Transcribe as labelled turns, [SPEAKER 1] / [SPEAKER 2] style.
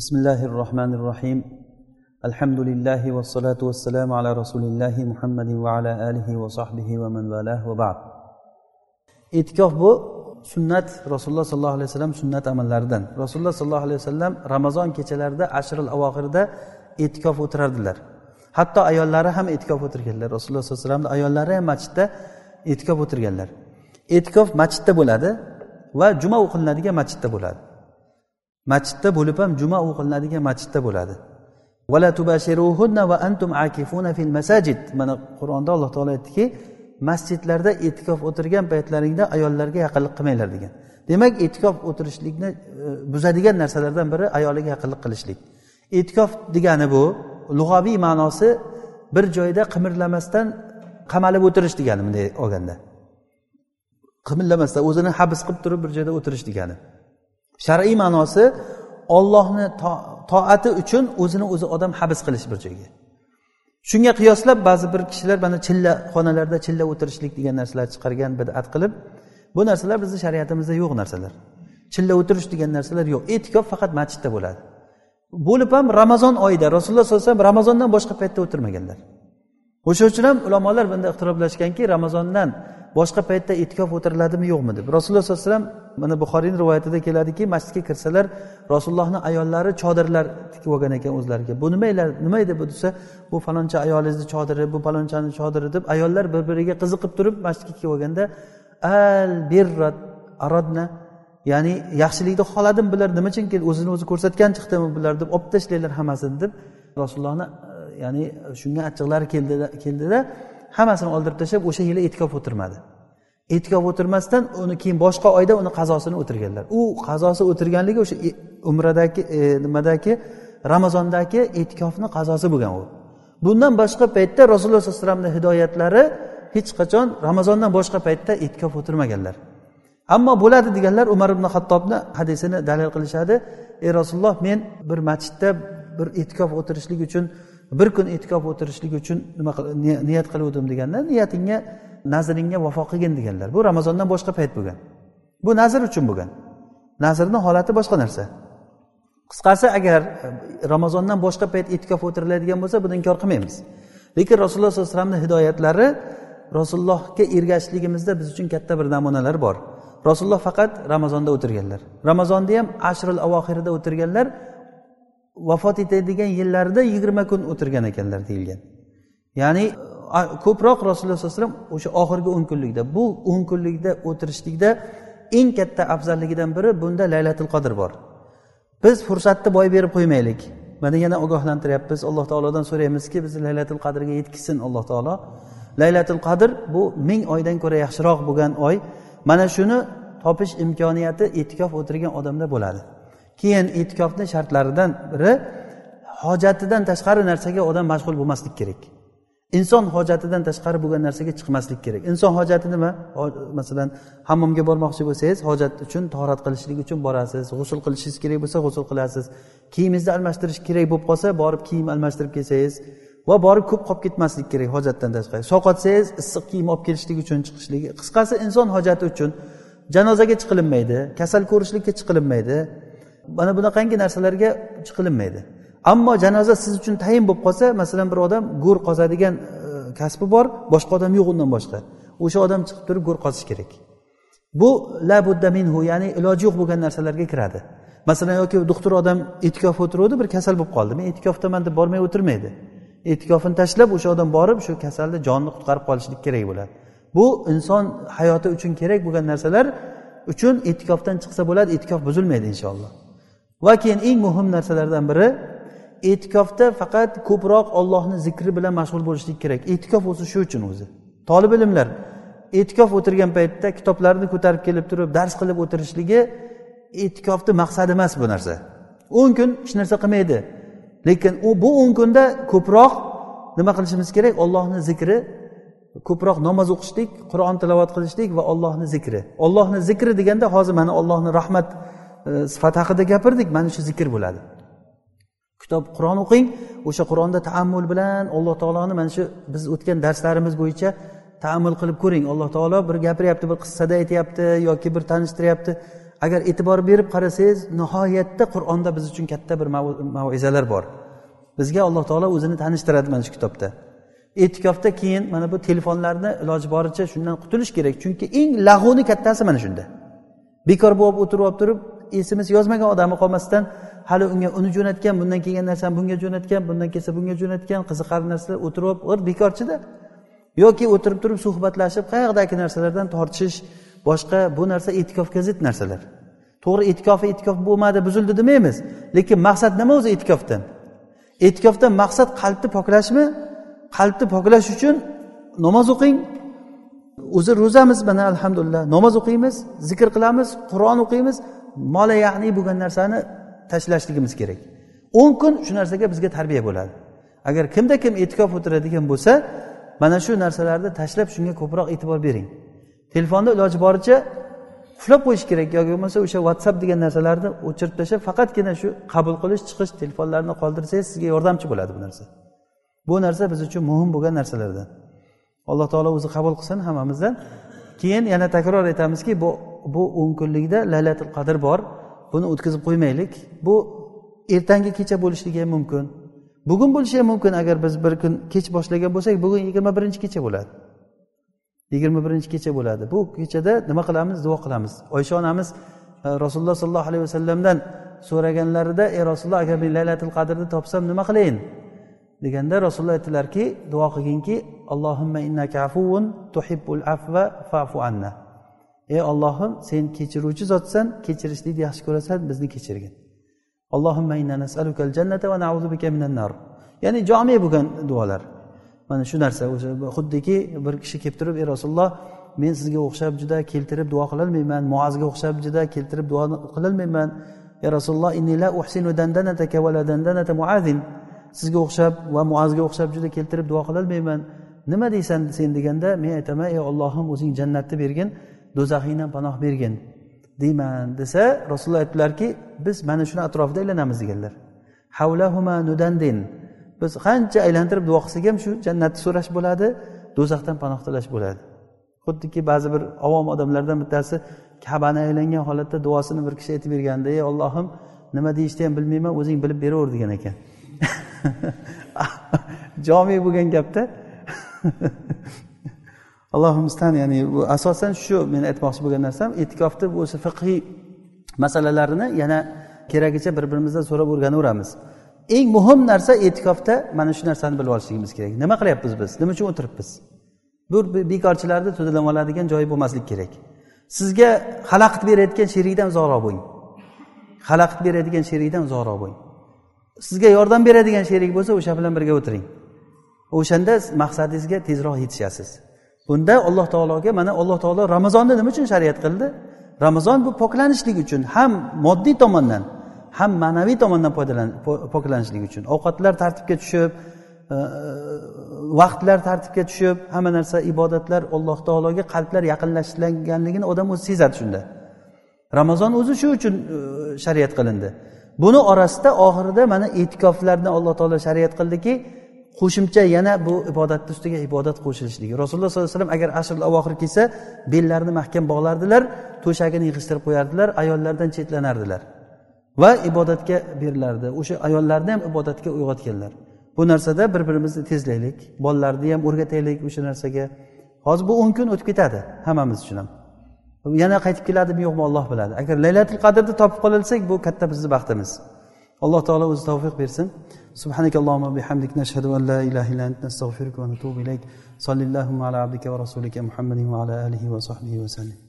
[SPEAKER 1] بسم الله الرحمن الرحيم الحمد لله والصلاة والسلام على رسول الله محمد وعلى آله وصحبه ومن والاه وبعد e'tikof bu sunnat rasululloh sollallohu alayhi vasallam sunnat amallaridan rasululloh sollallohu alayhi vasallam ramazon kechalarida ashril avohirida e'tikof o'tirardilar hatto ayollari ham e'tikof o'tirganlar rasululloh sollallohu alayhi vasallamni ayollari ham masjidda e'tikof o'tirganlar e'tikof masjidda bo'ladi va juma o'qilinadigan masjidda bo'ladi Masjidda bo'lib ham juma o'qilinadigan masjidda bo'ladi. Mana qur'onda alloh taolo aytdiki masjidlarda e'tikof o'tirgan paytlaringda ayollarga yaqinlik qilmanglar degan. Demak e'tikof o'tirishlikni e, buzadigan narsalardan biri ayoliga yaqinlik qilishlik. E'tikof degani bu lug'aviy ma'nosi bir joyda qimirlamasdan qamalib o'tirish degani bunday olganda. Qimirlamasdan o'zini habs qilib turib bir joyda o'tirish degani. Shar'iy ma'nosi ollohni toati uchun o'zini o'zi odam habs qilish bir joyga. Shunga qiyoslab ba'zi bir kishilar mana chilla xonalarda chilla o'tirishlik degan narsalar chiqargan bidat qilib bu narsalar bizni shariatimizda yo'q narsalar. Chilla o'tirish degan narsalar yo'q. E'tikof faqat masjidda bo'ladi. Bo'lib ham ramazon oyida rasululloh sollallohu alayhi vasallam ramazondan boshqa paytda o'tirmaganlar. O'sha uchun ham ulamolar bunda ixtiroflashganki ramazondan boshqa paytda e'tikof o'tiriladimi yo'qmi deb. Rasululloh sollallohu alayhi vasallam mana buxoriyni rivoyatida keladiki masjidga kirsalar rasulullohni ayollari chodirlar tikib olgan ekan o'zlariga. Bu nimalar nima edi bu desa bu faloncha ayolingizni chodiri bu falonchani chodiri deb ayollar bir biriga qiziqib turib masjidga kelib olganda al birrat arodna ya'ni yaxshilikni xohladim bular nima uchun o'zini o'zi ko'rsatgan chiqdimi bular deb olib tashlanglar hammasini deb rasulullohni ya'ni shunga achchiqlari keldida keldida hammasini oldirib tashlab o'sha yili e'tikof o'tirmadi. E'tikof o'tirmasdan uni keyin boshqa oyda uni qazosini o'tirganlar. U qazosi o'tirganligi o'sha e, umradagi e, nimadagi ramazondagi e'tikofni qazosi bo'lgan u. Bundan boshqa paytda rasululloh sollallohu alayhi vasallamni hidoyatlari hech qachon ramazondan boshqa paytda e'tikof o'tirmaganlar. Ammo bo'ladi deganlar umar ibn hattobni hadisini dalil qilishadi. Ey rasululloh men bir masjidda bir e'tikof o'tirishlik uchun bir kun e'tikof o'tirishlik uchun nima niyat qiluvdim deganda niyatingga nazringga vafo qilgin deganlar. Bu ramazondan boshqa payt bo'lgan. Bu nazr uchun bo'lgan. Nazrni holati boshqa narsa. Qisqasi agar e, ramazondan boshqa payt e'tikof o'tiriladigan bo'lsa buni inkor qilmaymiz. Lekin rasululloh sollallohu alayhi vasallamni hidoyatlari rasulullohga ergashishligimizda biz uchun katta bir namunalar bor. Rasululloh faqat ramazonda o'tirganlar. Ramazonda ham ashril avoxirida o'tirganlar vafot etadigan yillarida yigirma kun o'tirgan ekanlar deyilgan. Ya'ni ko'proq rasululloh sallallohu alayhi vasallam o'sha oxirgi o'n kunlikda bu o'n kunlikda o'tirishlikda eng katta afzalligidan biri bunda laylatul qadr bor. Biz fursatni boy berib qo'ymaylik. Mana yana ogohlantiryapmiz. Alloh taolodan so'raymizki bizni laylatul qadrga yetkazsin alloh taolo. Laylatul qadr bu ming oydan ko'ra yaxshiroq bo'lgan oy. Mana shuni topish imkoniyati e'tikof o'tirgan odamda bo'ladi. Keyin e'tikofni shartlaridan biri hojatidan tashqari narsaga odam mashg'ul bo'lmaslik kerak. Inson hojatidan tashqari bo'lgan narsaga chiqmaslik kerak. Inson hojati nima? Masalan hammomga bormoqchi bo'lsangiz hojat uchun tahorat qilishlik uchun borasiz g'usul qilishingiz kerak bo'lsa g'usul qilasiz. Kiyimingizni almashtirish kerak bo'lib qolsa borib kiyim almashtirib kelsangiz va borib ko'p qolib ketmaslik kerak hojatdan tashqari. Sovqotsangiz issiq kiyim olib kelishlik uchun chiqishligi qisqasi inson hojati uchun janozaga chiqilinmaydi kasal ko'rishlikka chiqilinmaydi. Mana bunaqangi narsalarga chiqilinmaydi. Ammo janoza siz uchun tayin bo'lib qolsa masalan bir odam go'r qozadigan e, kasbi bor boshqa odam yo'q undan boshqa. O'sha odam chiqib turib go'r qozish kerak. Bu la budda minhu ya'ni iloji yo'q bo'lgan narsalarga kiradi. Masalan yoki doktor odam e'tikof o'tiruvdi bir kasal bo'lib qoldi. Men e'tikofdaman deb bormay o'tirmaydi. E'tikofini tashlab o'sha odam borib shu kasalni jonini qutqarib qolishlik kerak bo'ladi. Bu inson hayoti uchun kerak bo'lgan narsalar uchun e'tikofdan chiqsa bo'ladi e'tikof buzilmaydi inshaalloh. Va keyin eng muhim narsalardan biri e'tikofda faqat ko'proq ollohni zikri bilan mashg'ul bo'lishlik kerak. E'tikof o'zi shu uchun o'zi. Tolib ilmlar e'tikof o'tirgan paytda kitoblarni ko'tarib kelib turib dars qilib o'tirishligi e'tikofni maqsadi emas bu narsa. O'n kun hech narsa qilmaydi. Lekin u bu o'n kunda ko'proq nima qilishimiz kerak? Ollohni zikri ko'proq namoz o'qishlik qur'on tilovat qilishlik va ollohni zikri. Ollohni zikri deganda hozir mana ollohni rahmat E, sifat sifati haqida gapirdik mana shu zikr bo'ladi. Kitob qur'on o'qing o'sha qur'onda taammul bilan alloh taoloni mana shu biz o'tgan darslarimiz bo'yicha taammul qilib ko'ring. Alloh taolo bir gapiryapti bir qissada aytyapti yoki bir tanishtiryapti. Agar e'tibor berib qarasangiz nihoyatda qur'onda biz uchun katta bir maizalar bor. Bizga alloh taolo o'zini tanishtiradi mana shu kitobda. E'tikofda keyin mana bu telefonlarni iloji boricha shundan qutulish kerak. Chunki eng lag'uni kattasi mana shunda. Bekor bo'lib o'tirib olib turib esimiz yozmagan odami qolmasdan hali unga uni jo'natgan bundan kelgan narsani bunga jo'natgan bundan kelsa bunga jo'natgan qiziqarli narsalar o'tirib olib bekorchida. Yoki o'tirib turib suhbatlashib qayoqdagi narsalardan tortishish boshqa bu narsa e'tikofga zid narsalar. To'g'ri e'tikofi e'tikof bo'lmadi buzildi demaymiz. Lekin maqsad nima o'zi e'tikofdan? E'tikofdan maqsad qalbni poklashmi? Qalbni poklash uchun namoz o'qing. O'zi ro'zamiz mana alhamdulillah. Namoz o'qiymiz zikr qilamiz qur'on o'qiymiz. Mola ya'ni bo'lgan narsani tashlashligimiz kerak. o'n kun shu narsaga bizga tarbiya bo'ladi. Agar kimda kim e'tikof o'tiradigan bo'lsa mana shu narsalarni tashlab shunga ko'proq e'tibor bering. Telefonni iloji boricha qulflab qo'yish kerak yoki bo'lmasa o'sha whatsapp degan narsalarni o'chirib tashlab faqatgina shu qabul qilish chiqish telefonlarni qoldirsangiz sizga yordamchi bo'ladi bu narsa. Bu narsa biz uchun muhim bo'lgan narsalardan. Alloh taolo o'zi qabul qilsin hammamizdan. Keyin yana takror aytamizki bu bu o'n kunlikda laylatul qadr bor. Buni o'tkazib qo'ymaylik. Bu ertangi kecha bo'lishligi ham mumkin. Bugun bo'lishi ham mumkin agar biz bir kun kech boshlagan bo'lsak bugun yigirma birinchi kecha bo'ladi. Yigirma birinchi kecha bo'ladi. Bu kechada nima qilamiz? Duo qilamiz. Oysha onamiz e, rasululloh sollallohu alayhi vasallamdan so'raganlarida ey rasululloh agar men laylatul qadrni topsam nima qilayin deganda rasululloh aytdilarki duo qilginki allohimma innaka afuvun tuhibbul afva fa'fu anna. Ey ollohim sen kechiruvchi zotsan kechirishlikni yaxshi ko'rasan bizni kechirgin. Allohimma inna nasalukal jannata va bika minan nar. Ya'ni jome bo'lgan duolar. Mana shu narsa o'sha xuddiki bir kishi kelib turib ey rasululloh men sizga o'xshab juda keltirib duo qilolmayman muazga o'xshab juda keltirib duo qilolmayman ey rasululloh innila uhsinu dandanataka va dandanata muazin. Sizga o'xshab va muazga o'xshab juda keltirib duo qilolmayman nima deysan sen deganda men aytaman ey ollohim o'zing jannatni bergin. Do'zaxingdan panoh bergin deyman desa rasululloh aytdilarki biz mana shuni atrofida aylanamiz deganlar. Havlahuma nudandin. Biz qancha aylantirib duo qilsak ham shu jannatni so'rash bo'ladi do'zaxdan panoh tilash bo'ladi. Xuddiki ba'zi bir avom odamlardan bittasi kabani aylangan holatda duosini bir kishi aytib berganda ey ollohim nima deyishni ham bilmayman o'zing bilib beraver degan ekan. Ah, jomiy bo'lgan gapda. allohimizdan ya'ni bu asosan shu men aytmoqchi bo'lgan narsam e'tikofni o'zi fiqhiy masalalarini yana keragicha bir birimizdan so'rab o'rganaveramiz. Eng muhim narsa e'tikofda mana shu narsani bilib olishligimiz kerak. Nima qilyapmiz biz? Nima uchun o'tiribmiz? Bu bekorchilarni to'dalam oladigan joyi bo'lmasligi kerak. Sizga xalaqit berayotgan sherikdan uzoqroq bo'ling. Xalaqit beradigan sherikdan uzoqroq bo'ling. Sizga yordam beradigan sherik bo'lsa o'sha bilan birga o'tiring. O'shanda maqsadingizga tezroq yetishasiz. Bunda alloh taologa mana alloh taolo ramazonni nima uchun shariat qildi? Ramazon bu poklanishlik uchun ham moddiy tomondan ham ma'naviy tomondan poklanishlik uchun. Ovqatlar tartibga tushib e, e, vaqtlar tartibga tushib hamma narsa ibodatlar alloh taologa qalblar yaqinlashganligini odam o'zi sezadi shunda. Ramazon o'zi shu uchun e, shariat qilindi. Buni orasida oxirida mana e'tikoflarni alloh taolo shariat qildiki qo'shimcha yana bu ibodatni ustiga ibodat qo'shilishligi rasululloh sollallohu alayhi vasallam agar ashr avohir kelsa bellarini mahkam bog'lardilar to'shagini yig'ishtirib qo'yardilar ayollardan chetlanardilar. Va ibodatga berilardi. O'sha ayollarni ham ibodatga uyg'otganlar. Bu narsada bir birimizni tezlaylik bolalarni ham o'rgataylik o'sha narsaga. Hozir bu o'n kun o'tib ketadi hammamiz uchun ham. Yana qaytib keladimi yo'qmi olloh biladi. Agar laylatul qadrni topib qololsak bu katta bizni baxtimiz. Alloh taolo o'zi tavfiq bersin سبحانك اللهم وبحمدك نشهد أن لا إله إلا أنت نستغفرك ونتوب إليك. صلى اللهم على عبدك ورسولك محمد وعلى آله وصحبه وسلم.